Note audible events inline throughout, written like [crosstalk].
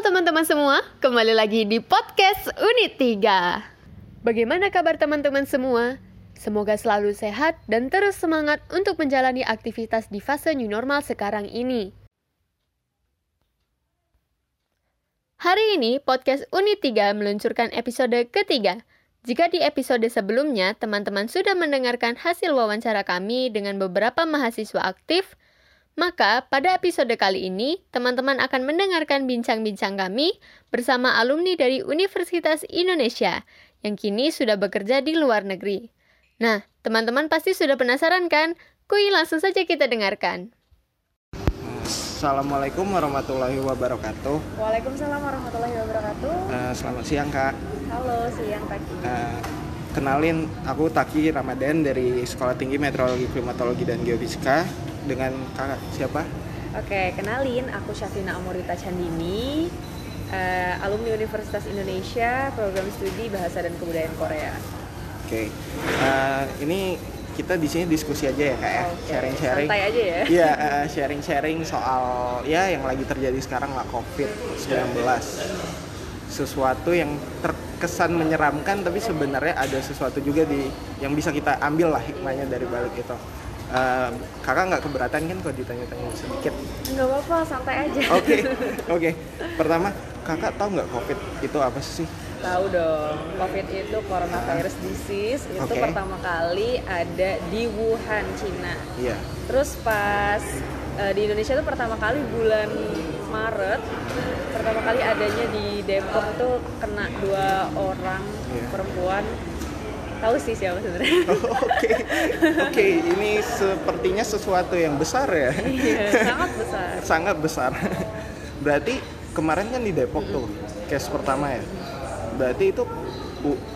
teman-teman semua, kembali lagi di podcast Unit 3. Bagaimana kabar teman-teman semua? Semoga selalu sehat dan terus semangat untuk menjalani aktivitas di fase new normal sekarang ini. Hari ini, podcast Unit 3 meluncurkan episode ketiga. Jika di episode sebelumnya, teman-teman sudah mendengarkan hasil wawancara kami dengan beberapa mahasiswa aktif, maka pada episode kali ini, teman-teman akan mendengarkan bincang-bincang kami bersama alumni dari Universitas Indonesia yang kini sudah bekerja di luar negeri. Nah, teman-teman pasti sudah penasaran kan? Kui langsung saja kita dengarkan. Assalamualaikum warahmatullahi wabarakatuh. Waalaikumsalam warahmatullahi wabarakatuh. Uh, selamat siang kak. Halo, siang Taki. Uh, kenalin, aku Taki Ramadan dari Sekolah Tinggi Meteorologi, Klimatologi dan Geofisika dengan kakak siapa? Oke, kenalin aku Syafina Amorita Chandini, uh, alumni Universitas Indonesia, program studi Bahasa dan Kebudayaan Korea. Oke, uh, ini kita di sini diskusi aja ya kak ya, sharing-sharing. Santai aja ya. Iya, uh, sharing-sharing soal ya yang lagi terjadi sekarang lah COVID-19. Sesuatu yang terkesan menyeramkan tapi sebenarnya ada sesuatu juga di yang bisa kita ambil lah hikmahnya dari balik itu uh, kakak nggak keberatan kan kalau ditanya-tanya sedikit nggak apa-apa santai aja oke okay. [laughs] oke okay. pertama kakak tahu nggak covid itu apa sih tahu dong covid itu coronavirus disease itu okay. pertama kali ada di Wuhan Cina iya yeah. terus pas uh, di Indonesia itu pertama kali bulan Maret pertama kali adanya di Depok tuh kena dua orang yeah. perempuan tahu sih siapa sebenarnya. [laughs] Oke, oke, ini sepertinya sesuatu yang besar ya. [laughs] Iya, sangat besar. sangat besar. Berarti kemarin kan di Depok tuh case pertama ya. Berarti itu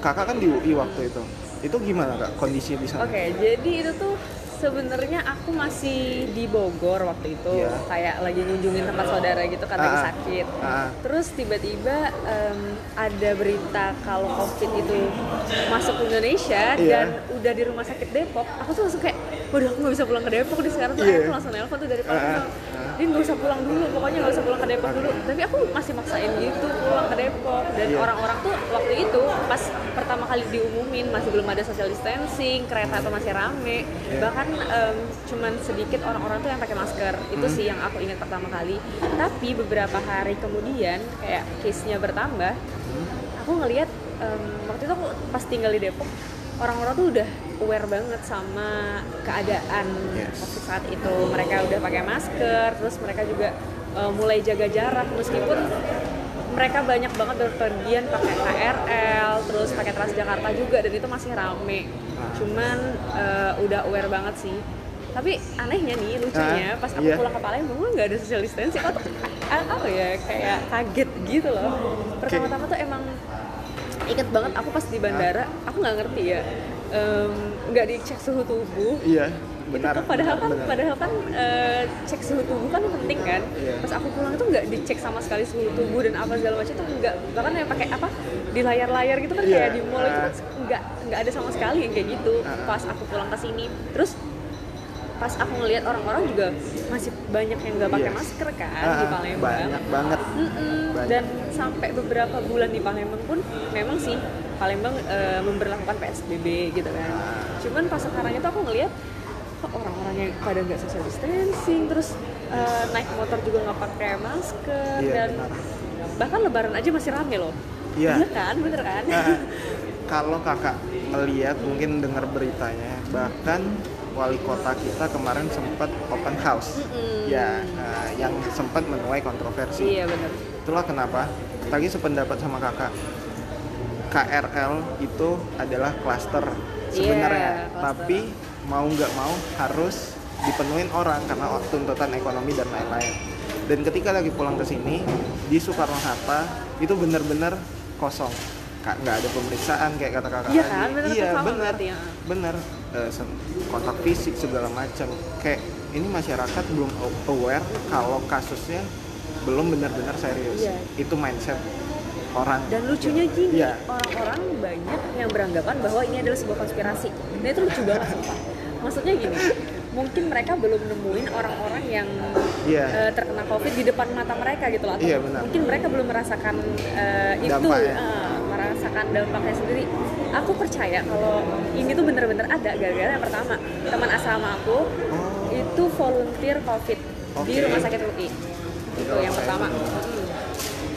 kakak kan di UI waktu itu. Itu gimana kak kondisi di sana? Oke, jadi itu tuh sebenarnya aku masih di Bogor waktu itu yeah. kayak lagi ngunjungin tempat saudara gitu kan lagi ah, ah. sakit uh, terus tiba-tiba um, ada berita kalau covid itu masuk ke Indonesia yeah. dan udah di rumah sakit Depok aku tuh langsung kayak waduh aku nggak bisa pulang ke Depok di sekarang tuh yeah. aku langsung nelpon tuh dari Palembang uh, dia nggak usah pulang dulu pokoknya nggak usah pulang ke Depok dulu tapi aku masih maksain gitu pulang ke Depok dan iya. orang-orang tuh waktu itu pas pertama kali diumumin masih belum ada social distancing kereta tuh masih rame yeah. bahkan um, cuman sedikit orang-orang tuh yang pakai masker itu hmm. sih yang aku ingat pertama kali tapi beberapa hari kemudian kayak case-nya bertambah hmm. aku ngelihat um, waktu itu aku pas tinggal di Depok orang-orang tuh udah aware banget sama keadaan yes. waktu saat itu. Mereka udah pakai masker terus mereka juga uh, mulai jaga jarak. Meskipun mereka banyak banget berpergian pakai KRL terus pakai Transjakarta juga dan itu masih rame. Cuman uh, udah aware banget sih. Tapi anehnya nih lucunya pas aku yeah. pulang ke Palembang gue nggak ada social distancing? Kok apa ya kayak kaget gitu loh. Pertama-tama tuh emang inget banget aku pas di bandara aku nggak ngerti ya nggak um, dicek suhu tubuh iya benar itu padahal kan benar. padahal kan uh, cek suhu tubuh kan penting kan iya. pas aku pulang itu nggak dicek sama sekali suhu tubuh dan apa segala macam itu nggak bahkan yang pakai apa di layar-layar gitu kan iya. kayak di mall itu kan nggak nggak ada sama sekali yang kayak gitu pas aku pulang ke sini terus pas aku ngelihat orang-orang juga masih banyak yang nggak pakai yes. masker kan uh, di Palembang banyak banget mm -mm. Banyak. dan sampai beberapa bulan di Palembang pun memang sih Palembang uh, memberlakukan PSBB gitu kan uh. cuman pas sekarang itu aku ngelihat kok orang-orang yang pada nggak social distancing terus uh, naik motor juga nggak pakai masker iya, dan benar. bahkan Lebaran aja masih rame loh iya, iya kan bener kan uh, [laughs] kalau kakak melihat mungkin dengar beritanya bahkan wali kota kita kemarin sempat open house. Mm-hmm. ya uh, yang sempat menuai kontroversi. Iya benar itulah kenapa tadi sependapat sama kakak KRL itu adalah klaster sebenarnya. Yeah, tapi mau nggak mau harus dipenuhin orang karena tuntutan ekonomi dan lain-lain. Dan ketika lagi pulang ke sini di Soekarno Hatta itu benar-benar kosong nggak ada pemeriksaan kayak kata kakak iya kan? Bener iya benar ya. benar uh, kontak fisik segala macam kayak ini masyarakat belum aware kalau kasusnya belum benar-benar serius. Iya. itu mindset orang. Dan lucunya gini iya. orang-orang banyak yang beranggapan bahwa ini adalah sebuah konspirasi. Nah itu lucu banget sumpah. Maksudnya gini mungkin mereka belum nemuin orang-orang yang yeah. uh, terkena covid di depan mata mereka gitu loh. Atau yeah, benar. mungkin mereka belum merasakan uh, itu. Uh, merasakan dampaknya sendiri aku percaya kalau ini tuh bener-bener ada gara-gara yang pertama teman asrama aku oh. itu volunteer covid okay. di rumah sakit UI itu yang pertama hmm.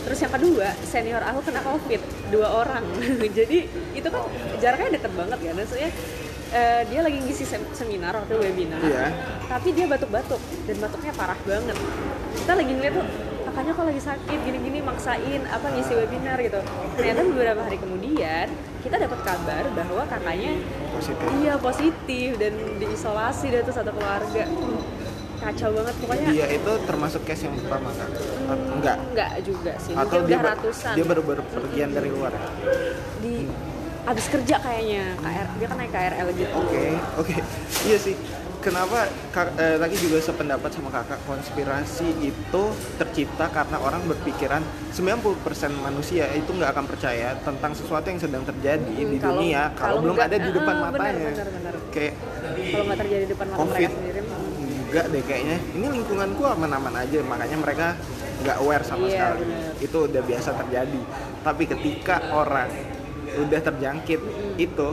terus yang kedua senior aku kena covid dua orang [laughs] jadi itu kan jaraknya deket banget ya maksudnya uh, dia lagi ngisi seminar waktu webinar yeah. tapi dia batuk-batuk dan batuknya parah banget kita lagi ngeliat tuh kakaknya kok lagi sakit gini-gini maksain apa ngisi webinar gitu. Ternyata beberapa hari kemudian kita dapat kabar bahwa kakaknya positif. iya positif dan diisolasi dari satu keluarga. Kacau banget pokoknya dia itu termasuk case yang pertama kan? Hmm, enggak? enggak juga sih atau dia ratusan. dia baru-baru pergian dari luar ya? di hmm. abis kerja kayaknya KR dia kan naik KRL gitu. Oke okay, oke. Okay. iya sih kenapa kak, eh, lagi juga sependapat sama kakak konspirasi itu tercipta karena orang berpikiran 90% manusia itu nggak akan percaya tentang sesuatu yang sedang terjadi hmm, di kalau, dunia kalau, kalau belum enggak, ada di depan uh, matanya. kayak kalau nggak terjadi di depan mata COVID, mereka sendiri enggak deh kayaknya. Ini lingkunganku aman-aman aja makanya mereka nggak aware sama yeah, sekali. bener. itu udah biasa terjadi. Tapi ketika orang udah terjangkit mm-hmm. itu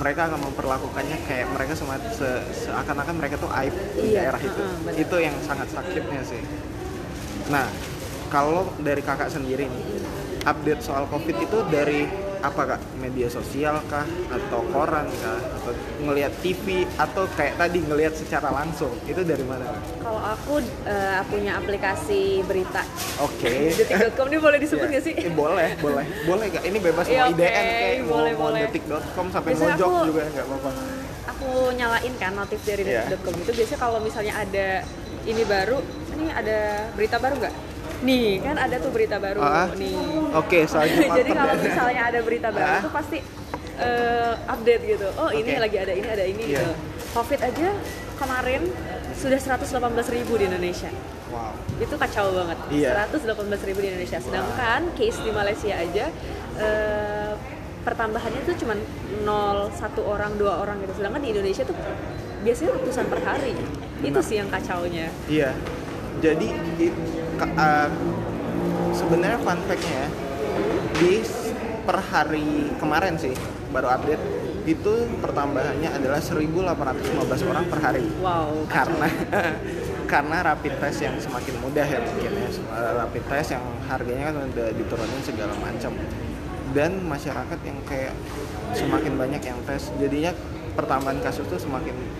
mereka akan memperlakukannya kayak mereka se seakan-akan mereka tuh aib iya, di daerah itu. Uh, itu yang sangat sakitnya sih. Nah kalau dari kakak sendiri nih update soal covid itu dari apa kak? Media sosial kah? Atau koran kah? Atau ngelihat TV atau kayak tadi ngelihat secara langsung? Itu dari mana? Kalau aku uh, punya aplikasi berita. Oke. [laughs] Okay. detik.com ini boleh disebut yeah. gak sih? Eh, boleh boleh. Boleh kak. Ini bebas mau okay. IDN kayak boleh, mau, boleh. detik.com sampai mau mojok aku, juga nggak apa-apa. Aku nyalain kan notif dari yeah. detik.com itu. Biasanya kalau misalnya ada ini baru ini ada berita baru nggak nih kan ada tuh berita baru ah, nih oke okay, [laughs] jadi kalau misalnya ada berita baru ah. tuh pasti uh, update gitu oh okay. ini lagi ada ini ada ini yeah. gitu covid aja kemarin sudah 118 ribu di Indonesia wow itu kacau banget yeah. 118 ribu di Indonesia sedangkan wow. case di Malaysia aja uh, pertambahannya tuh cuma 0 satu orang dua orang gitu sedangkan di Indonesia tuh biasanya ratusan per hari Benar. itu sih yang kacaunya iya jadi uh, sebenarnya fun fact-nya ya, di per hari kemarin sih baru update itu pertambahannya adalah 1.815 orang per hari. Wow. Karena [laughs] karena rapid test yang semakin mudah ya mungkin ya rapid test yang harganya kan udah diturunin segala macam dan masyarakat yang kayak semakin banyak yang tes jadinya pertambahan kasus tuh semakin ini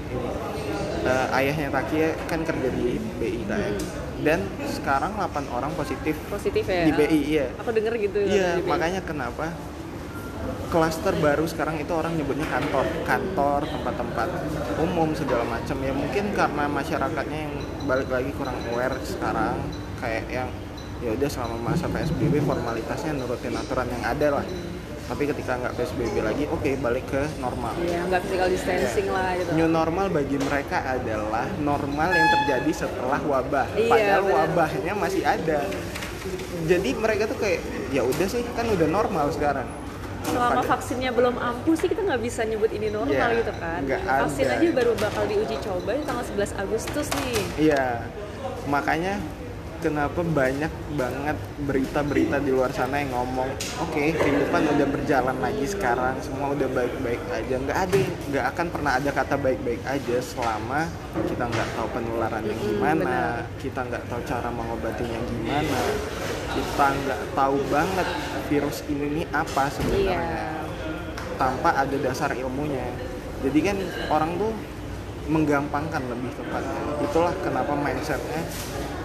uh, ayahnya Takia kan kerja di BI ya. Hmm. Dan sekarang 8 orang positif positif ya? di BI iya. Aku denger gitu iya makanya kenapa klaster baru sekarang itu orang nyebutnya kantor. Kantor tempat-tempat umum segala macam. Ya mungkin karena masyarakatnya yang balik lagi kurang aware sekarang kayak yang ya udah selama masa PSBB formalitasnya nurutin aturan yang ada lah tapi ketika nggak PSBB lagi oke okay, balik ke normal iya nggak physical distancing ya. lah gitu new normal bagi mereka adalah normal yang terjadi setelah wabah iya, padahal bener. wabahnya masih ada jadi mereka tuh kayak ya udah sih kan udah normal sekarang selama Pada. vaksinnya belum ampuh sih kita nggak bisa nyebut ini normal ya, gitu kan vaksin ada. aja baru bakal diuji coba di tanggal 11 Agustus nih iya makanya kenapa banyak banget berita-berita di luar sana yang ngomong oke okay, kehidupan udah berjalan lagi sekarang semua udah baik-baik aja. Nggak ada nggak akan pernah ada kata baik-baik aja selama kita nggak tahu penularannya gimana kita nggak tahu cara mengobatinya gimana kita nggak tahu banget virus ini nih apa sebenarnya yeah. tanpa ada dasar ilmunya. Jadi kan orang tuh menggampangkan lebih tepatnya. Itulah kenapa mindsetnya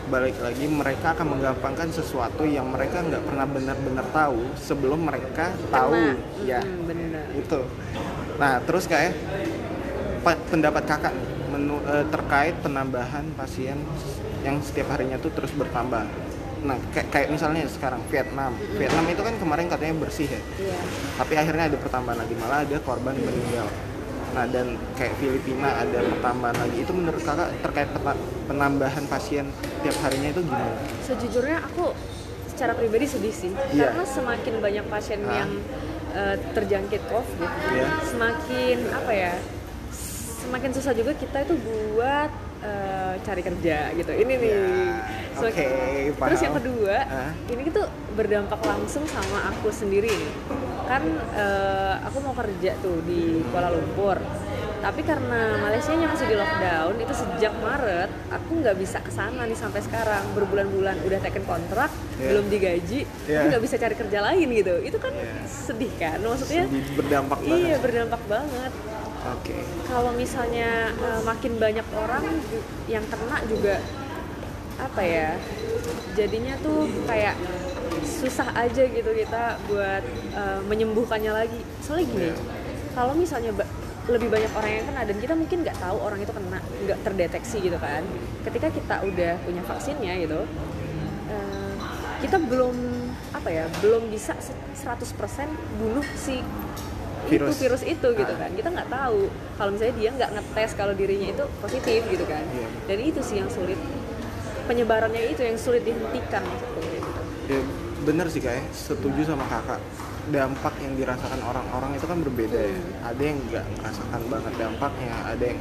balik lagi mereka akan menggampangkan sesuatu yang mereka nggak pernah benar-benar tahu sebelum mereka tahu. Karena, ya hmm, bener. itu. Nah terus kayak pendapat kakak nih menu, eh, terkait penambahan pasien yang setiap harinya tuh terus bertambah. Nah kayak, kayak misalnya sekarang Vietnam. Vietnam itu kan kemarin katanya bersih ya. Yeah. tapi akhirnya ada pertambahan lagi malah ada korban meninggal Nah dan kayak Filipina ada pertambahan lagi. Itu menurut kakak terkait penambahan pasien tiap harinya itu gimana? Sejujurnya aku secara pribadi sedih sih. Yeah. Karena semakin banyak pasien ah. yang uh, terjangkit COVID, yeah. semakin apa ya? semakin susah juga kita itu buat uh, cari kerja gitu ini nih yeah, oke okay, terus yang kedua uh. ini itu berdampak langsung sama aku sendiri nih kan uh, aku mau kerja tuh di Kuala Lumpur tapi karena Malaysia nya masih di lockdown itu sejak Maret aku nggak bisa ke sana nih sampai sekarang berbulan-bulan udah taken kontrak yeah. belum digaji yeah. tapi nggak bisa cari kerja lain gitu itu kan yeah. sedih kan maksudnya sedih, berdampak iya banget. berdampak banget Oke. Okay. Kalau misalnya uh, makin banyak orang yang kena juga apa ya? Jadinya tuh kayak susah aja gitu kita buat uh, menyembuhkannya lagi. Soalnya gini, yeah. kalau misalnya lebih banyak orang yang kena dan kita mungkin nggak tahu orang itu kena nggak terdeteksi gitu kan ketika kita udah punya vaksinnya gitu uh, kita belum apa ya belum bisa 100% bunuh si virus. itu virus itu gitu ah. kan kita nggak tahu kalau misalnya dia nggak ngetes kalau dirinya itu positif gitu kan yeah. dan itu sih yang sulit penyebarannya itu yang sulit dihentikan maksudku gitu. ya bener sih kayak setuju sama kakak dampak yang dirasakan orang-orang itu kan berbeda ya ada yang nggak merasakan banget dampaknya ada yang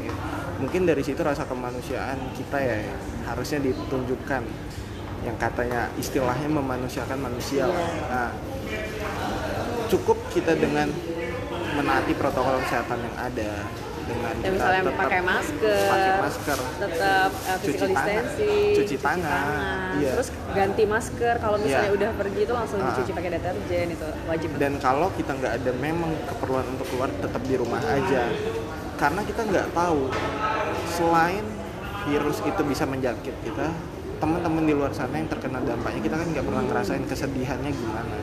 mungkin dari situ rasa kemanusiaan kita ya harusnya ditunjukkan yang katanya istilahnya memanusiakan manusia yeah. nah cukup kita dengan menaati protokol kesehatan yang ada dengan ya, misalnya tetap pakai masker, pakai masker, tetap uh, physical cuci distancing, cuci, cuci tangan, tangan iya. terus ganti masker kalau misalnya iya. udah pergi itu langsung uh, dicuci pakai deterjen itu wajib. Dan kalau kita nggak ada memang keperluan untuk keluar tetap di rumah aja, karena kita nggak tahu selain virus itu bisa menjangkit kita, teman-teman di luar sana yang terkena dampaknya kita kan nggak pernah ngerasain kesedihannya gimana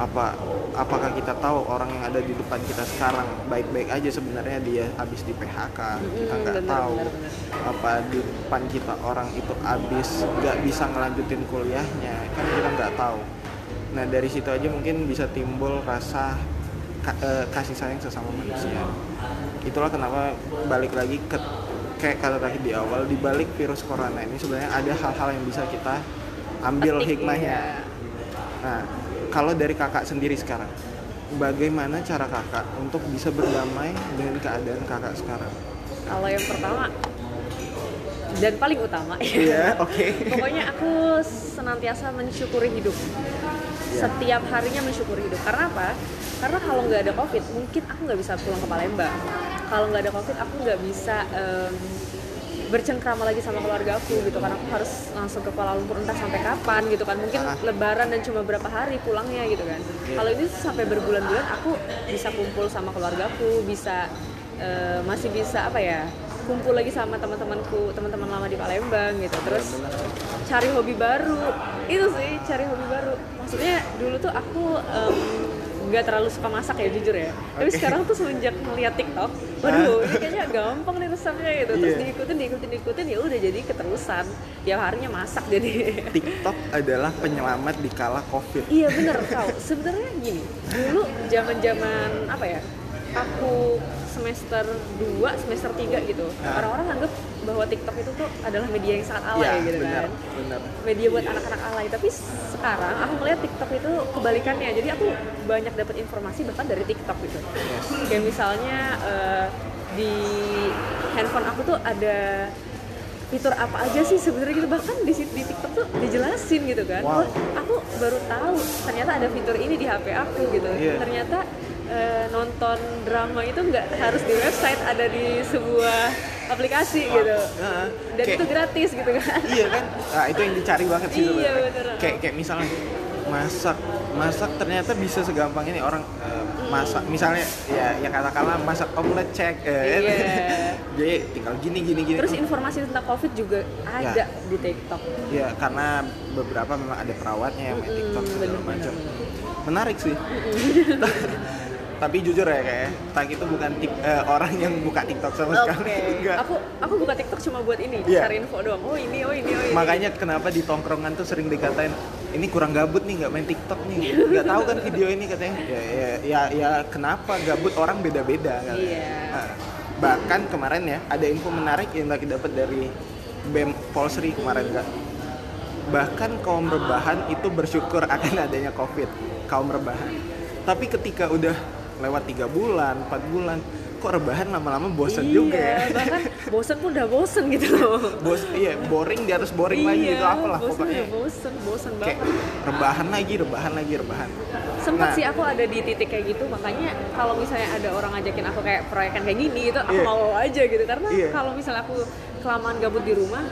apa apakah kita tahu orang yang ada di depan kita sekarang baik-baik aja sebenarnya dia habis di PHK kita nggak tahu bener, bener. apa di depan kita orang itu habis nggak bisa ngelanjutin kuliahnya. Kan kita nggak tahu. Nah dari situ aja mungkin bisa timbul rasa eh, kasih sayang sesama manusia. Itulah kenapa balik lagi ke kayak kata tadi di awal di balik virus corona ini sebenarnya ada hal-hal yang bisa kita ambil hikmahnya. nah kalau dari kakak sendiri sekarang bagaimana cara kakak untuk bisa berdamai dengan keadaan kakak sekarang? Kalau yang pertama dan paling utama yeah, oke. Okay. pokoknya aku senantiasa mensyukuri hidup. Yeah. setiap harinya mensyukuri hidup. Karena apa? Karena kalau nggak ada covid mungkin aku nggak bisa pulang ke Palembang. Kalau nggak ada covid aku nggak bisa um, bercengkrama lagi sama keluarga aku gitu kan. Aku harus langsung ke Kuala Lumpur entah sampai kapan gitu kan. Mungkin ah. lebaran dan cuma berapa hari pulangnya gitu kan. Yeah. kalau ini sampai berbulan-bulan aku bisa kumpul sama keluarga aku bisa uh, masih bisa apa ya kumpul lagi sama teman-temanku teman-teman lama di Palembang gitu. Iya, terus cari hobi baru. Itu sih cari hobi baru. Maksudnya dulu tuh aku um, nggak terlalu suka masak ya jujur ya. Okay. tapi sekarang tuh semenjak melihat TikTok waduh ini kayaknya gampang nih resepnya gitu. Terus yeah. diikutin diikutin diikutin ya udah jadi keterusan. Tiap harinya masak jadi. TikTok adalah penyelamat di kala covid. Iya bener. Kau sebenarnya gini dulu zaman zaman apa ya aku semester 2, semester 3 gitu nah. orang-orang anggap bahwa TikTok itu tuh adalah media yang sangat alay ya, gitu bener, kan bener. media buat anak-anak alay tapi sekarang aku melihat TikTok itu kebalikannya jadi aku banyak dapat informasi bahkan dari TikTok gitu yes. kayak misalnya uh, di handphone aku tuh ada fitur apa aja sih sebenarnya gitu bahkan di di TikTok tuh dijelasin gitu kan wow. aku baru tahu ternyata ada fitur ini di HP aku gitu yeah. ternyata uh, nonton drama itu nggak harus di website ada di sebuah aplikasi oh, gitu. uh, dan kayak, itu gratis gitu kan. Iya kan? Nah, itu yang dicari banget sih iya, bener. kayak kayak misalnya masak masak ternyata bisa segampang ini orang uh, masak. Misalnya ya ya katakanlah masak omelet cek eh, iya. [laughs] jadi tinggal gini gini gini. Terus informasi tentang covid juga ada ya. di TikTok. Ya karena beberapa memang ada perawatnya yang main TikTok segala macam. Menarik sih [laughs] tapi jujur ya kayak tak itu bukan tik, uh, orang yang buka TikTok sama okay. sekali [laughs] enggak. Aku aku buka TikTok cuma buat ini yeah. cari info doang. Oh ini oh ini oh ini. Makanya kenapa di tongkrongan tuh sering dikatain ini kurang gabut nih nggak main TikTok nih. Nggak tahu kan video ini katanya. Ya ya ya, ya kenapa gabut orang beda-beda kan? Yeah. nah, bahkan kemarin ya ada info menarik yang lagi dapat dari BEM Polsri kemarin kan bahkan kaum rebahan itu bersyukur [laughs] akan adanya covid kaum rebahan. Tapi ketika udah lewat tiga bulan empat bulan. Kok rebahan lama-lama bosen iya, juga ya? bahkan bosen pun udah bosen gitu loh. Bos iya boring di atas boring iya, lagi gitu apalah bosen pokoknya. bosen bosen banget. rebahan lagi rebahan lagi rebahan. Sempet nah, sih aku ada di titik kayak gitu makanya kalau misalnya ada orang ngajakin aku kayak proyekan kayak gini gitu aku yeah. mau aja gitu. Karena yeah. kalau misalnya aku kelamaan gabut di rumah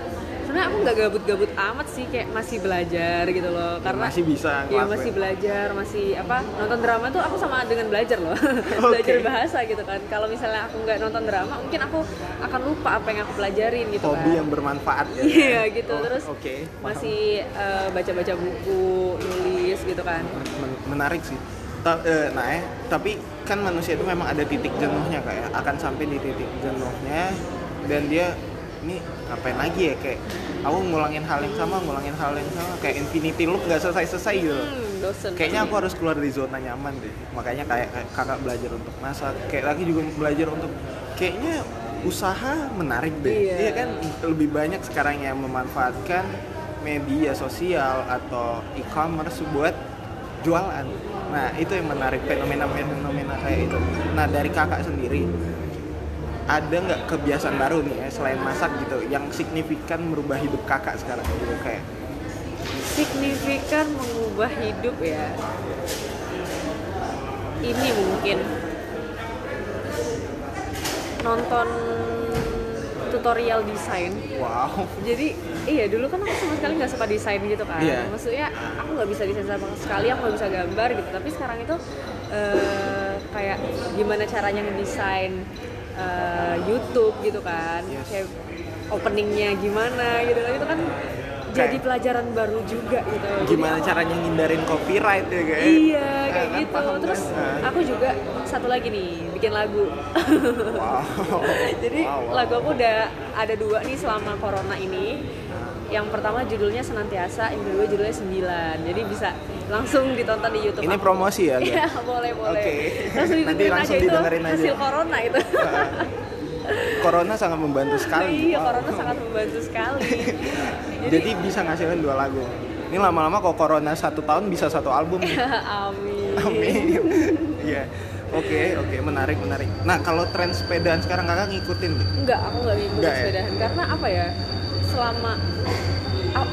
sebenarnya aku nggak gabut-gabut amat sih kayak masih belajar gitu loh. Karena masih bisa ya masih belajar masih apa nonton drama tuh aku sama dengan belajar loh. [laughs] [laughs] Okay. belajar bahasa gitu kan. Kalau misalnya aku nggak nonton drama mungkin aku akan lupa apa yang aku pelajarin gitu hobi kan. yang bermanfaat ya. Iya gitu. Oh, terus okay. masih uh, baca-baca buku nulis gitu kan. Men menarik sih. Ta uh, nah eh tapi kan manusia itu memang ada titik jenuhnya kayak akan sampai di titik jenuhnya dan dia ini ngapain lagi ya? Kayak aku ngulangin hal yang sama ngulangin hal yang sama. Kayak infinity loop nggak selesai selesai gitu. Hmm, dosen. kayaknya aku harus keluar dari zona nyaman deh. Makanya kayak, kakak belajar untuk masak kayak lagi juga belajar untuk kayaknya usaha menarik deh. Iya. iya kan? Lebih banyak sekarang yang memanfaatkan media sosial atau e-commerce buat jualan. Nah itu yang menarik fenomena fenomena kayak itu. Nah dari kakak sendiri ada nggak kebiasaan baru nih ya selain masak gitu yang signifikan merubah hidup kakak sekarang gitu kayak signifikan mengubah hidup ya ini mungkin nonton tutorial desain. Wow. Jadi iya dulu kan aku sama sekali nggak suka desain gitu kan. Yeah. Maksudnya aku nggak bisa desain sama sekali, aku nggak bisa gambar gitu. Tapi sekarang itu uh, kayak gimana caranya ngedesain uh, YouTube gitu kan yes. kayak openingnya gimana gitu kan itu kan jadi pelajaran baru juga gitu. Gimana jadi, caranya ngindarin copyright ya kayak? Iya kayak kan, gitu. Paham, Terus kan? aku juga satu lagi nih bikin lagu. Wow. [laughs] jadi wow, wow. lagu aku udah ada dua nih selama corona ini. Yang pertama judulnya senantiasa, yang kedua judulnya sembilan. Jadi bisa langsung ditonton di YouTube. Ini aku. promosi ya? Iya boleh boleh. Oke. Okay. Langsung Nanti langsung aja didengerin itu aja. hasil corona itu. [laughs] corona sangat membantu sekali. Iya, wow. corona sangat membantu sekali. Jadi, [laughs] Jadi bisa ngasilin dua lagu. Ini lama-lama kok corona satu tahun bisa satu album. [laughs] Amin. Amin. Iya. Oke, okay, oke, okay, menarik, menarik. Nah, kalau tren sepedaan sekarang kakak ngikutin? Enggak, aku nggak ngikutin enggak, ya? sepedaan. Ya? Karena apa ya? Selama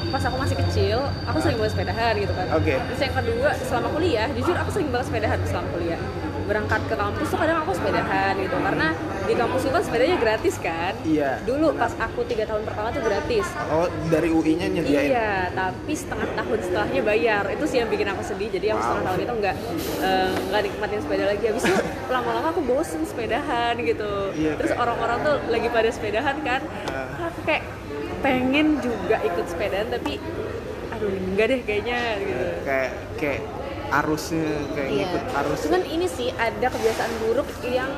pas aku masih kecil, aku sering banget sepedahan gitu kan. Oke. Okay. Terus yang kedua, selama kuliah, jujur aku sering banget sepedahan selama kuliah berangkat ke kampus tuh kadang aku sepedahan gitu karena di kampus itu kan sepedanya gratis kan iya dulu pas aku tiga tahun pertama tuh gratis oh dari UI-nya nyediain iya tapi setengah tahun setelahnya bayar itu sih yang bikin aku sedih jadi aku wow. setengah tahun itu nggak eh, nggak uh, nikmatin sepeda lagi habis itu lama-lama aku bosen sepedahan gitu iya, terus orang-orang tuh lagi pada sepedahan kan uh. aku kayak pengen juga ikut sepedaan tapi aduh enggak deh kayaknya gitu kayak kayak arusnya kayak iya. ikut arus cuman ini sih ada kebiasaan buruk yang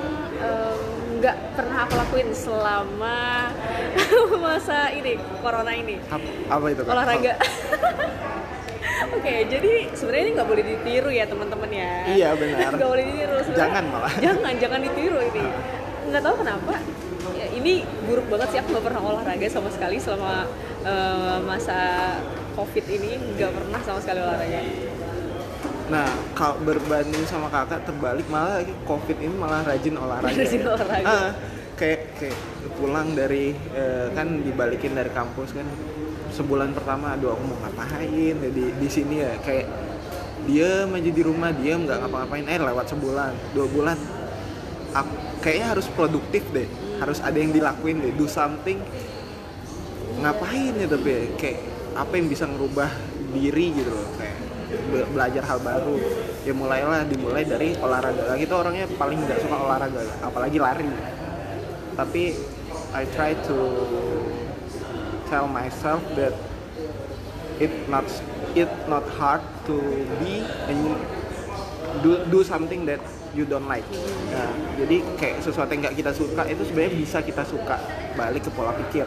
nggak um, pernah aku lakuin selama [laughs] masa ini corona ini apa, apa itu kak? olahraga [laughs] Oke, okay, jadi sebenarnya ini nggak boleh ditiru ya teman-teman ya. Iya benar. [laughs] Nggak boleh ditiru. Sebenernya, jangan malah. Jangan, jangan ditiru ini. Nggak tahu kenapa. Ya, ini buruk banget sih. Aku nggak pernah olahraga sama sekali selama uh, masa covid ini. Nggak pernah sama sekali olahraga Nah, kalau berbanding sama kakak terbalik malah covid ini malah rajin olahraga. [laughs] Rajin olahraga. Ah, kayak kayak pulang dari eh, kan dibalikin dari kampus kan sebulan pertama aduh aku mau ngapain ya di di sini ya kayak dia aja di rumah dia nggak ngapa-ngapain eh lewat sebulan dua bulan aku, kayaknya harus produktif deh harus ada yang dilakuin deh. Do something. Ngapain ya tapi kayak apa yang bisa ngerubah diri gitu loh. Kayak belajar hal baru. Ya mulailah dimulai dari olahraga. Lagi itu orangnya paling nggak suka olahraga apalagi lari. Tapi I try to tell myself that it not it not hard to be and do do something that you don't like. Nah, jadi kayak sesuatu yang nggak kita suka itu sebenarnya bisa kita suka balik ke pola pikir.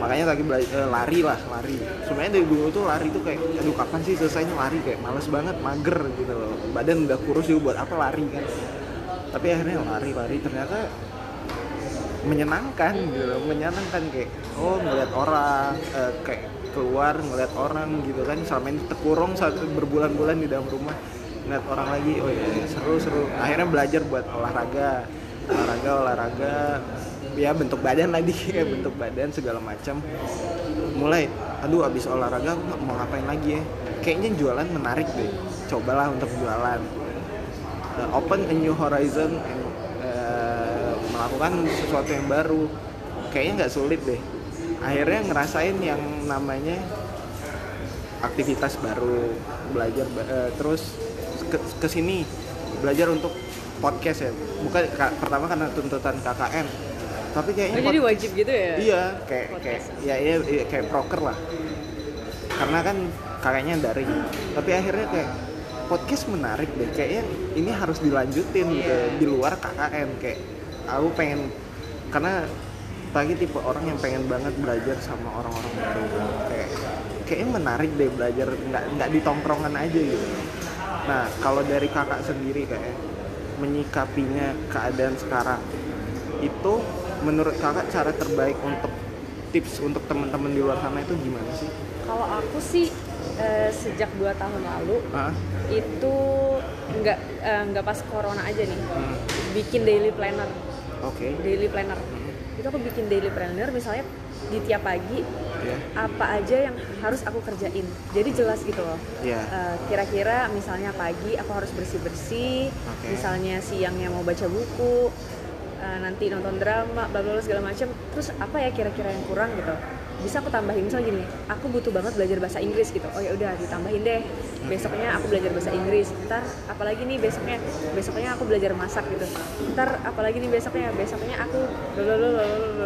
Makanya lagi belajar eh, lari lah lari. Sebenarnya dari dulu tuh lari tuh kayak aduh kapan sih selesainya lari? Kayak males banget mager gitu loh. Badan udah kurus juga buat apa lari kan. Tapi akhirnya lari lari. Ternyata menyenangkan gitu loh menyenangkan kayak oh ngeliat orang uh, kayak keluar ngeliat orang gitu kan. Selama ini terkurung berbulan-bulan di dalam rumah ngeliat orang lagi oh iya, iya seru seru. Akhirnya belajar buat olahraga olahraga olahraga. Ya bentuk badan lagi [laughs] ya bentuk badan segala macam. Mulai aduh abis olahraga mau ngapain lagi ya. Kayaknya jualan menarik deh. Cobalah untuk jualan. Uh, open a new horizon and, uh, melakukan sesuatu yang baru. Kayaknya nggak sulit deh. Akhirnya ngerasain yang namanya aktivitas baru belajar uh, terus ke ke sini belajar untuk podcast ya. Bukan pertama karena tuntutan KKN tapi kayaknya oh, jadi wajib gitu ya? Iya kayak kayak ya iya, iya kayak proker lah. Karena kan kakaknya dari tapi akhirnya kayak podcast menarik deh. Kayaknya ini harus dilanjutin yeah. gitu di luar KKN kayak aku pengen karena pagi tipe orang yang pengen banget belajar sama orang-orang baru. Kayak kayaknya menarik deh belajar. Nggak nggak di tongkrongan aja gitu nah kalau dari kakak sendiri kayak menyikapinya keadaan sekarang itu menurut kakak cara terbaik untuk tips untuk teman-teman di luar sana itu gimana sih? Kalau aku sih uh, sejak dua tahun lalu uh? itu nggak nggak pas corona aja nih hmm. bikin daily planner. Oke. Okay. Daily planner. Hmm. Itu aku bikin daily planner misalnya di tiap pagi yeah. apa aja yang harus aku kerjain. Jadi jelas gitu loh. Yeah. Iya. Uh, kira-kira misalnya pagi aku harus bersih-bersih, okay. misalnya siangnya mau baca buku, uh, nanti nonton drama bla bla segala macam terus apa ya kira-kira yang kurang gitu bisa aku tambahin misalnya gini aku butuh banget belajar bahasa Inggris gitu. Oh ya udah ditambahin deh. Besoknya aku belajar bahasa Inggris. Ntar apalagi nih besoknya besoknya aku belajar masak gitu. Ntar apalagi nih besoknya besoknya aku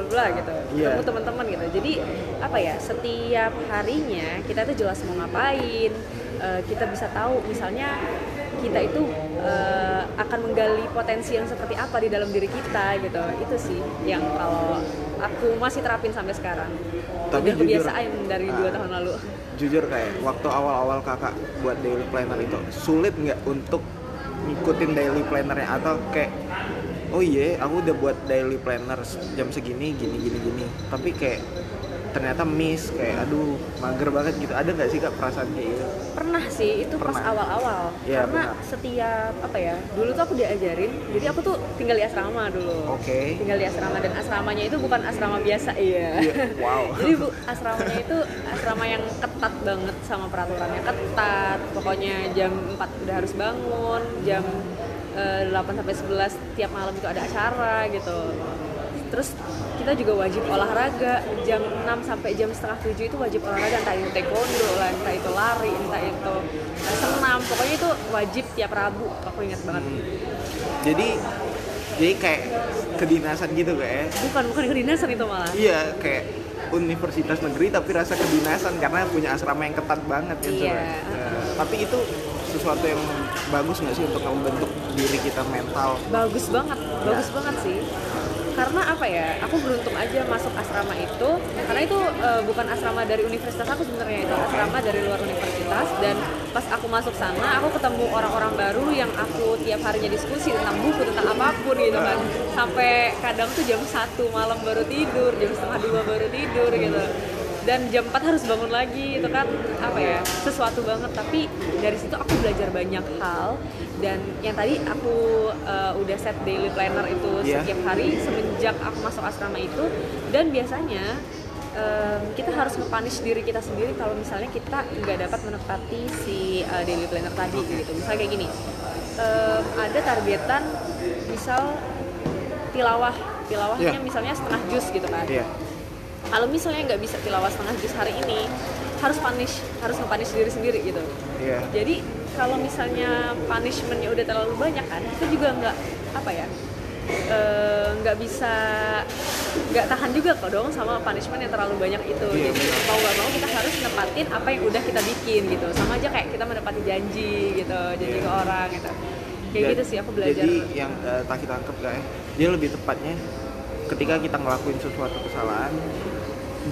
bla gitu. Yeah. ketemu teman-teman gitu. Jadi apa ya setiap harinya kita tuh jelas mau ngapain uh, kita bisa tahu misalnya kita itu uh, akan menggali potensi yang seperti apa di dalam diri kita gitu. Itu sih yang kalau aku masih terapin sampai sekarang. Tapi udah kebiasaan dari dua uh, tahun lalu. jujur kayak waktu awal-awal kakak buat daily planner itu sulit nggak untuk ngikutin daily plannernya? Atau kayak oh iya aku udah buat daily planner jam segini gini gini gini. Tapi kayak ternyata miss kayak aduh mager banget gitu ada nggak sih kak perasaan kayak gitu pernah sih itu pernah. pas awal-awal ya, karena benar. setiap apa ya dulu tuh aku diajarin jadi aku tuh tinggal di asrama dulu oke okay. tinggal di asrama dan asramanya itu bukan asrama biasa iya yeah. wow [laughs] jadi bu asramanya itu asrama yang ketat banget sama peraturannya ketat pokoknya jam 4 udah harus bangun jam uh, eh, 8 sampai 11 tiap malam itu ada acara gitu terus kita juga wajib olahraga. Jam 6 sampai jam setengah 7 itu wajib olahraga. Entah itu taekwondo lah entah itu lari entah itu senam. Pokoknya itu wajib tiap Rabu. Aku ingat banget. Hmm. jadi jadi kayak kedinasan gitu kayak bukan bukan kedinasan itu malah. Iya kayak universitas negeri tapi rasa kedinasan karena punya asrama yang ketat banget ya iya. Uh, tapi itu sesuatu yang bagus nggak sih untuk membentuk diri kita mental? Bagus banget. Bagus ya. banget sih karena apa ya aku beruntung aja masuk asrama itu karena itu uh, bukan asrama dari universitas aku sebenarnya itu asrama dari luar universitas dan pas aku masuk sana aku ketemu orang-orang baru yang aku tiap harinya diskusi tentang buku tentang apa pun gitu kan. Sampai kadang tuh jam satu malam baru tidur jam setengah dua baru tidur gitu dan jam 4 harus bangun lagi itu kan apa ya sesuatu banget. Tapi dari situ aku belajar banyak hal. Dan yang tadi aku uh, udah set daily planner itu yeah. setiap hari semenjak aku masuk asrama itu. Dan biasanya um, kita harus nge diri kita sendiri kalau misalnya kita nggak dapat menepati si uh, daily planner tadi gitu. Misalnya kayak gini um, ada targetan misal tilawah tilawahnya yeah. misalnya setengah jus gitu kan. Yeah kalau misalnya nggak bisa tilawah setengah juz hari ini harus punish harus nge diri sendiri gitu yeah. jadi kalau misalnya punishmentnya udah terlalu banyak kan kita juga nggak apa ya eh, nggak uh, bisa nggak tahan juga kok dong sama punishment yang terlalu banyak itu yeah, jadi bener. mau nggak mau kita harus nempatin apa yang udah kita bikin gitu sama aja kayak kita menepati janji gitu janji yeah. ke orang gitu kayak gitu sih aku belajar jadi yang uh, tak kita tangkap guys dia lebih tepatnya ketika kita ngelakuin sesuatu kesalahan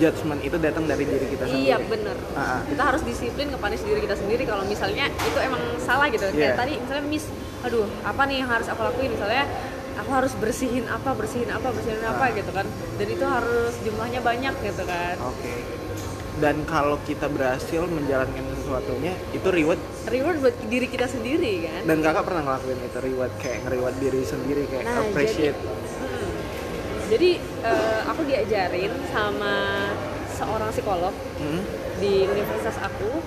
judgement itu datang dari diri kita sendiri. Iya bener. Uh-huh. Kita harus disiplin kepanis diri kita sendiri kalau misalnya itu emang salah gitu. Yeah. Kayak tadi misalnya miss, aduh apa nih yang harus aku lakuin misalnya aku harus bersihin apa bersihin apa bersihin uh. apa gitu kan. Dan itu harus jumlahnya banyak gitu kan. Oke. Okay. dan kalau kita berhasil menjalankan sesuatunya itu reward reward buat diri kita sendiri kan dan kakak pernah ngelakuin itu reward kayak nge-reward diri sendiri kayak nah, appreciate jadi, jadi uh, aku diajarin sama seorang psikolog hmm? di universitas aku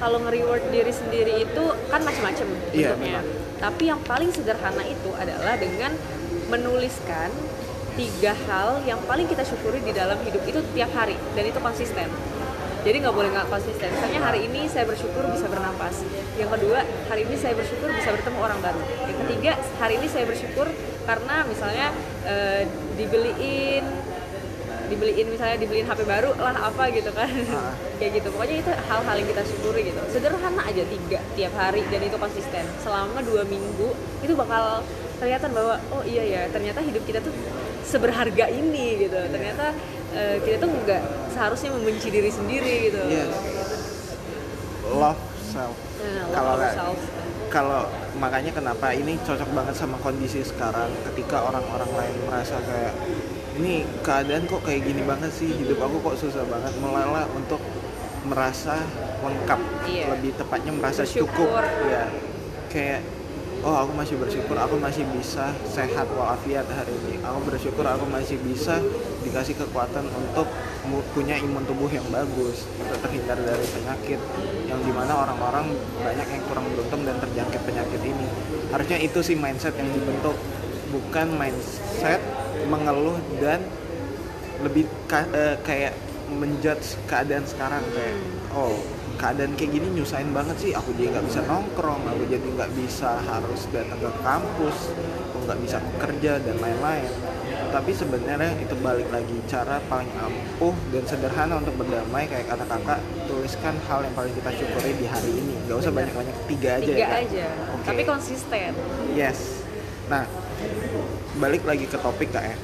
kalau nge-reward diri sendiri itu kan macam-macam iya, bentuknya. Tapi yang paling sederhana itu adalah dengan menuliskan tiga hal yang paling kita syukuri di dalam hidup itu tiap hari dan itu konsisten. Jadi nggak boleh nggak konsisten. Misalnya hari ini saya bersyukur bisa bernapas. Yang kedua hari ini saya bersyukur bisa bertemu orang baru. Yang ketiga hari ini saya bersyukur karena misalnya e, dibeliin dibeliin misalnya dibeliin HP baru lah apa gitu kan. Uh. [laughs] kayak gitu. Pokoknya itu hal-hal yang kita syukuri gitu. Sederhana aja tiga tiap hari dan itu konsisten. Selama dua minggu itu bakal kelihatan bahwa oh iya ya ternyata hidup kita tuh seberharga ini gitu. Ternyata uh, kita tuh nggak seharusnya membenci diri sendiri gitu. Yes. love self. Nah, kalau kalau makanya kenapa ini cocok banget sama kondisi sekarang ketika orang-orang lain merasa kayak ini keadaan kok kayak gini banget sih? Hidup aku kok susah banget. Mulailah untuk merasa lengkap iya. lebih tepatnya merasa Bersyukur. cukup. Ya kayak oh aku masih bersyukur aku masih bisa sehat walafiat hari ini. Aku bersyukur aku masih bisa dikasih kekuatan untuk punya imun tubuh yang bagus untuk terhindar dari penyakit yang di mana orang-orang banyak yang kurang beruntung dan terjangkit penyakit ini. Harusnya itu sih mindset yang dibentuk bukan mindset mengeluh dan lebih ka, uh, kayak menjudge keadaan sekarang kayak oh keadaan kayak gini nyusahin banget sih aku jadi nggak bisa nongkrong aku jadi nggak bisa harus datang ke kampus aku nggak bisa kerja dan lain-lain tapi sebenarnya itu balik lagi cara paling ampuh dan sederhana untuk berdamai kayak kata kakak tuliskan hal yang paling kita syukuri di hari ini nggak usah banyak-banyak tiga aja tiga ya, aja okay. tapi konsisten yes nah balik lagi ke topik kak ya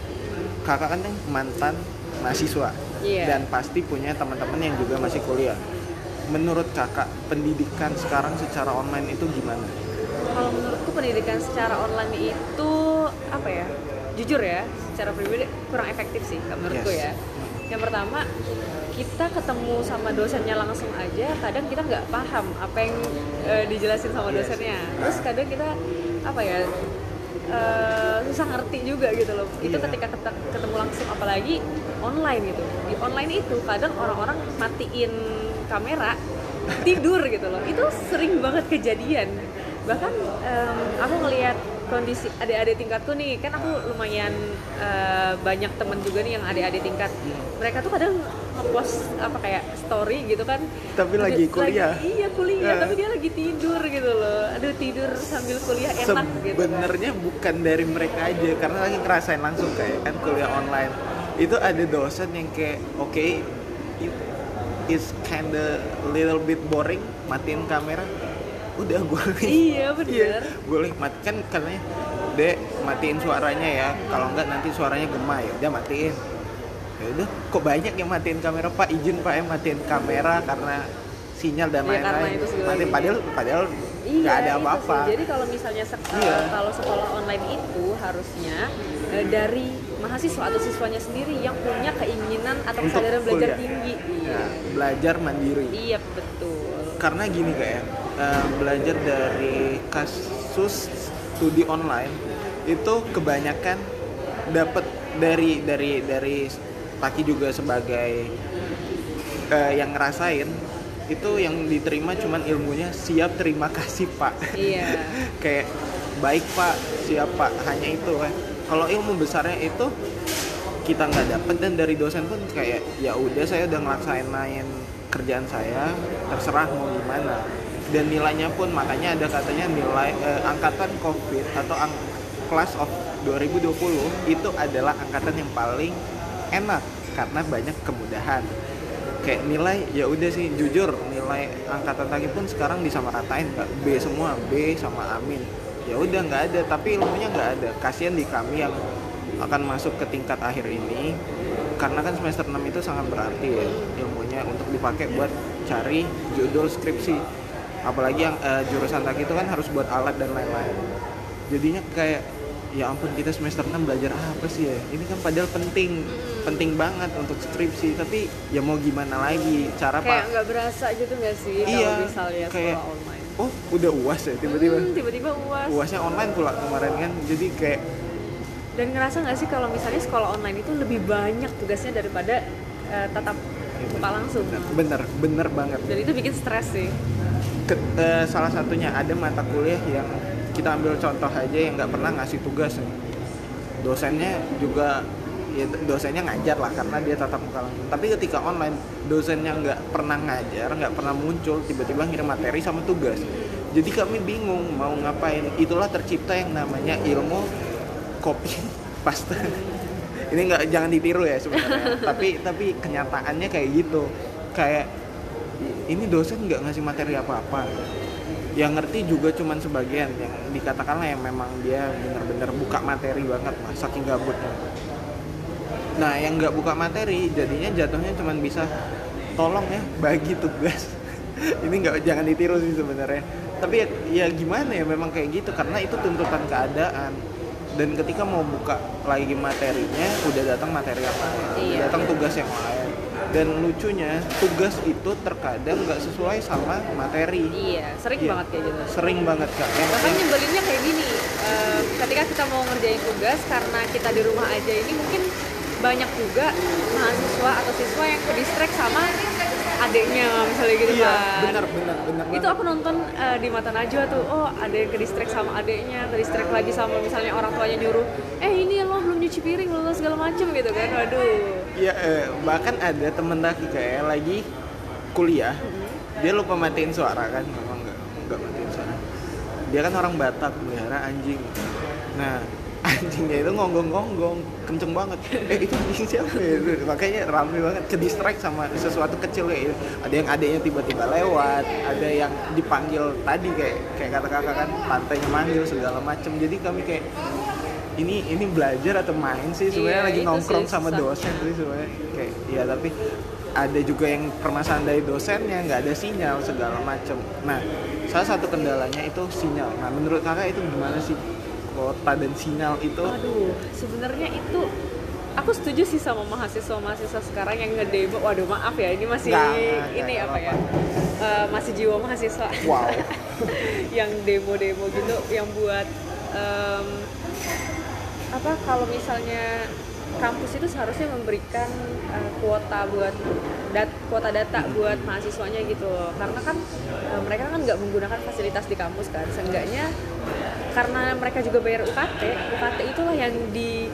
kakak kan mantan mahasiswa yeah. dan pasti punya teman-teman yang juga masih kuliah menurut kakak pendidikan sekarang secara online itu gimana? Kalau menurutku pendidikan secara online itu apa ya? Jujur ya, secara pribadi kurang efektif sih menurutku yes. ya. Yang pertama kita ketemu sama dosennya langsung aja, kadang kita nggak paham apa yang uh, dijelasin sama dosennya. Terus kadang kita apa ya uh, susah ngerti juga gitu loh. Itu yeah. ketika ketemu langsung apalagi online gitu. Di online itu kadang orang-orang matiin kamera tidur gitu loh itu sering banget kejadian bahkan um, aku ngelihat kondisi adik-adik tingkatku nih kan aku lumayan uh, banyak temen juga nih yang adik-adik tingkat. Mereka tuh kadang ngepost apa kayak story gitu kan. Tapi lagi kuliah lagi, iya kuliah uh. tapi dia lagi tidur gitu loh. Aduh tidur sambil kuliah enak Sebenernya gitu sebenarnya kan. bukan dari mereka aja karena lagi ngerasain langsung kayak kan kuliah online. Itu ada dosen yang kayak oke okay, is kinda little bit boring matiin kamera udah gue [laughs] iya iya, gue matikan katanya dek matiin suaranya ya. Kalau enggak nanti suaranya gema ya. Udah matiin. Ya udah kok banyak yang matiin kamera pak? Izin pak ya matiin kamera karena sinyal dan iya, lain-lain. ya, matiin padahal padahal iya, ada apa-apa. Jadi kalau misalnya sekolah iya. kalau sekolah online itu harusnya eh, dari mahasiswa atau siswanya sendiri yang punya keinginan atau kesadaran belajar tinggi. Ya, belajar mandiri. Iya betul. Karena gini kayak uh, belajar dari kasus studi online itu kebanyakan dapat dari dari dari Taki juga sebagai uh, yang ngerasain itu yang diterima cuman ilmunya siap terima kasih pak. Iya. [laughs] Kayak baik pak siap pak. Hanya itu kan. Kalau ilmu besarnya itu kita nggak dapet dan dari dosen pun kayak ya udah saya udah ngelaksain main kerjaan saya terserah mau gimana dan nilainya pun makanya ada katanya nilai eh, angkatan covid atau ang class of 2020 itu adalah angkatan yang paling enak karena banyak kemudahan. Kayak nilai ya udah sih jujur nilai angkatan lagi pun sekarang disamaratain nggak B semua B sama Amin. Ya udah nggak ada tapi ilmunya nggak ada. Kasihan di kami yang akan masuk ke tingkat akhir ini karena kan semester 6 itu sangat berarti ya ilmunya untuk dipakai buat cari judul skripsi apalagi yang uh, jurusan tadi itu kan harus buat alat dan lain-lain. Jadinya kayak ya ampun kita semester 6 belajar apa sih ya? Ini kan padahal penting hmm. penting banget untuk skripsi tapi ya mau gimana lagi cara kayak nggak berasa gitu nggak sih iya, kalau misalnya kayak, sekolah online? Oh udah uas ya tiba-tiba. Hmm, tiba-tiba uas. Uasnya online pula kemarin kan jadi kayak dan ngerasa nggak sih kalau misalnya sekolah online itu lebih banyak tugasnya daripada uh, tatap muka langsung? Bener bener banget. Dan itu bikin stres sih Ke, uh, salah satunya ada mata kuliah yang kita ambil contoh aja yang nggak pernah ngasih tugas nih. Dosennya juga ya dosennya ngajar lah karena dia tatap muka langsung. Tapi ketika online dosennya nggak pernah ngajar nggak pernah muncul tiba-tiba ngirim materi sama tugas. Jadi kami bingung mau ngapain. Itulah tercipta yang namanya ilmu kopi. [laughs] Pasta ini nggak jangan ditiru ya sebenarnya. [laughs] Tapi tapi kenyataannya kayak gitu. Kayak ini dosen nggak ngasih materi apa-apa. Yang ngerti juga cuman sebagian yang dikatakanlah yang memang dia benar-benar buka materi banget lah saking gabutnya. Nah yang nggak buka materi jadinya jatuhnya cuman bisa tolong ya bagi tugas. [laughs] Ini nggak jangan ditiru sih sebenarnya. Tapi ya, ya gimana ya memang kayak gitu karena itu tuntutan keadaan. Dan ketika mau buka lagi materinya udah datang materi yang lain iya. datang tugas yang lain dan lucunya tugas itu terkadang nggak sesuai sama materi. Iya sering iya. banget kayak gitu. Sering banget kak. Bahkan nyebelinnya kayak gini uh, ketika kita mau ngerjain tugas karena kita di rumah aja ini mungkin banyak juga mahasiswa atau siswa yang ke distract sama adiknya misalnya gitu iya, kan benar benar benar itu aku nonton uh, di mata Najwa tuh oh ada yang ke distract sama adiknya ke distract lagi sama misalnya orang tuanya nyuruh eh ini lo belum nyuci piring lo segala macem gitu kan. Waduh iya eh, bahkan ada temen lagi kayak lagi kuliah dia lupa matiin suara kan memang nggak nggak matiin suara. Dia kan orang Batak melihara anjing. Nah [laughs] anjingnya itu ngonggong-ngonggong kenceng banget. Eh itu anjing siapa ya? Makanya rame banget ke distract sama sesuatu kecil kayak gitu. ada yang adanya tiba-tiba lewat ada yang dipanggil tadi kayak kayak kata kakak kan pantainya manggil segala macem. Jadi kami kayak ini ini belajar atau main sih sebenarnya iya, lagi nongkrong sih, sama dosen sih sebenarnya. Kayak ya tapi ada juga yang permasalahan dari dosennya nggak ada sinyal segala macem. Nah salah satu kendalanya itu sinyal. Nah menurut kakak itu gimana sih kota dan sinyal itu? Aduh sebenarnya itu aku setuju sih sama mahasiswa-mahasiswa sekarang yang ngedemo. Waduh maaf ya ini masih nah, ini apa, apa ya uh, masih jiwa mahasiswa. Wow. [laughs] Yang demo-demo gitu yang buat um, apa kalau misalnya kampus itu seharusnya memberikan uh, kuota buat dat kuota data buat mahasiswanya gitu loh. Karena kan uh, mereka kan nggak menggunakan fasilitas di kampus kan. Seenggaknya karena mereka juga bayar UKT UKT itulah yang di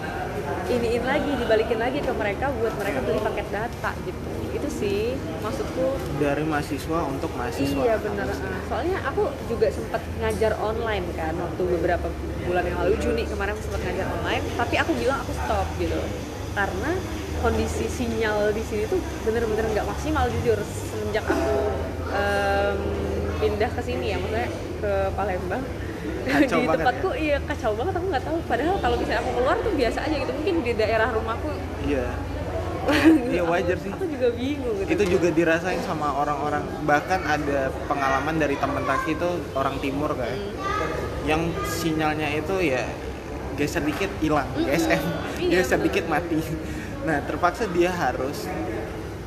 iniin lagi dibalikin lagi ke mereka buat mereka beli paket data gitu. Itu sih maksudku. Dari mahasiswa untuk mahasiswa. Iya benar. Soalnya aku juga sempat ngajar online kan waktu beberapa bulan yang lalu. Juni kemarin sempat ngajar online tapi aku bilang aku stop gitu. Karena kondisi sinyal di sini tuh bener-bener nggak maksimal jujur. Semenjak aku um, pindah ke sini ya maksudnya ke Palembang kacau di tempatku ya? iya kacau banget aku nggak tahu padahal kalau misalnya aku keluar tuh biasa aja gitu mungkin di daerah rumahku iya [laughs] Iya wajar sih. Aku juga bingung gitu. Itu juga dirasain sama orang-orang. Bahkan ada pengalaman dari temen Taki itu orang timur kan. Hmm. Yang sinyalnya itu ya geser dikit hilang, hmm. GSM. Iya, [laughs] geser dikit mati. [laughs] Nah, terpaksa dia harus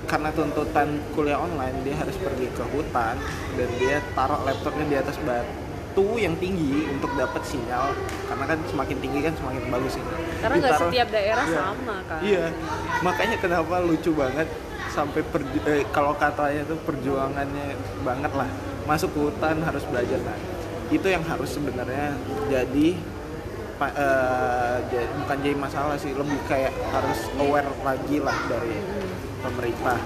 karena tuntutan kuliah online dia harus pergi ke hutan dan dia taruh laptopnya di atas batu batu yang tinggi untuk dapat sinyal karena kan semakin tinggi kan semakin bagus ini. Karena nggak setiap daerah iya, sama kan. Iya, makanya kenapa lucu banget sampai per, eh, kalau katanya tuh perjuangannya banget lah masuk ke hutan harus belajar kan. Itu yang harus sebenarnya jadi uh, bukan jadi masalah sih lebih kayak harus aware lagi lah dari pemerintah.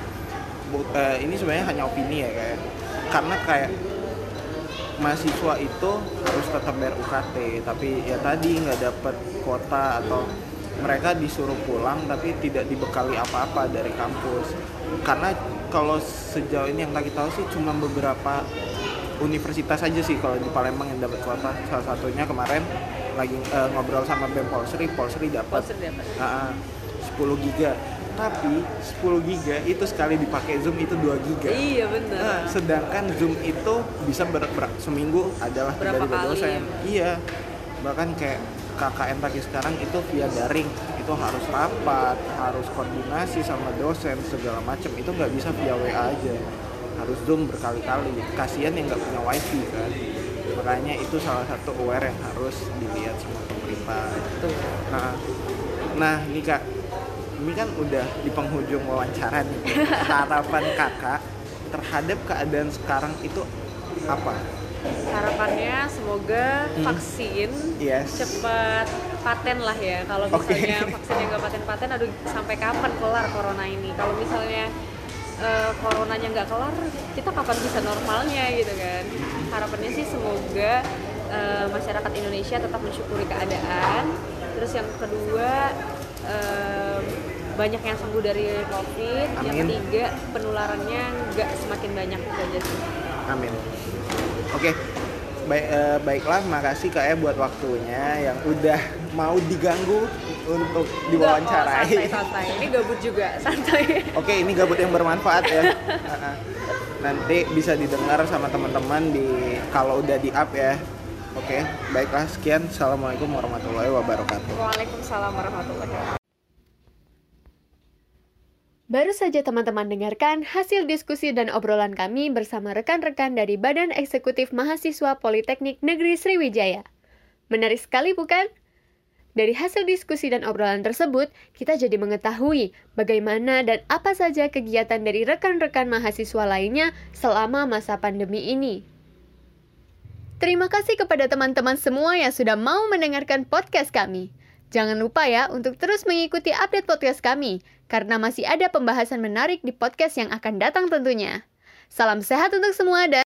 uh, ini sebenarnya hanya opini ya kayak karena kayak mahasiswa itu harus tetap bayar UKT tapi ya tadi nggak dapat kuota atau mereka disuruh pulang tapi tidak dibekali apa-apa dari kampus. Karena kalau sejauh ini yang kita tahu sih cuma beberapa universitas aja sih kalau di Palembang yang dapat kuota. Salah satunya kemarin lagi uh, ngobrol sama BEM Polsri Polsri dapat uh, 10 giga tapi 10 giga itu sekali dipakai Zoom itu 2 giga. Iya benar. Nah, sedangkan Zoom itu bisa ber, ber seminggu adalah Berapa dari dosen. Ya? Iya. Bahkan kayak KKN pagi sekarang itu via daring itu harus rapat harus koordinasi sama dosen segala macam itu nggak bisa via WA aja harus zoom berkali-kali kasihan yang nggak punya wifi kan makanya itu salah satu aware yang harus dilihat sama pemerintah nah nah ini kak ini kan udah di penghujung wawancara nih [laughs] harapan kakak terhadap keadaan sekarang itu apa harapannya semoga hmm. vaksin yes. cepat paten lah ya kalau misalnya okay. vaksinnya nggak paten-paten aduh sampai kapan kelar corona ini kalau misalnya uh, coronanya nggak kelar kita kapan bisa normalnya gitu kan harapannya sih semoga uh, masyarakat Indonesia tetap mensyukuri keadaan terus yang kedua uh, banyak yang sembuh dari covid Amin. yang ketiga penularannya nggak semakin banyak itu aja sih Amin Oke, okay. baik uh, baiklah, makasih kak ya buat waktunya yang udah mau diganggu untuk diwawancarai. santai, santai. Ini gabut juga, santai. Oke, ini gabut yang bermanfaat ya. Nanti bisa didengar sama teman-teman di kalau udah di up ya. Oke, baiklah sekian. Assalamualaikum warahmatullahi wabarakatuh. Waalaikumsalam warahmatullahi wabarakatuh. Baru saja teman-teman dengarkan hasil diskusi dan obrolan kami bersama rekan-rekan dari Badan Eksekutif Mahasiswa Politeknik Negeri Sriwijaya. Menarik sekali bukan? Dari hasil diskusi dan obrolan tersebut, kita jadi mengetahui bagaimana dan apa saja kegiatan dari rekan-rekan mahasiswa lainnya selama masa pandemi ini. Terima kasih kepada teman-teman semua yang sudah mau mendengarkan podcast kami. Jangan lupa ya untuk terus mengikuti update podcast kami karena masih ada pembahasan menarik di podcast yang akan datang tentunya. Salam sehat untuk semua dan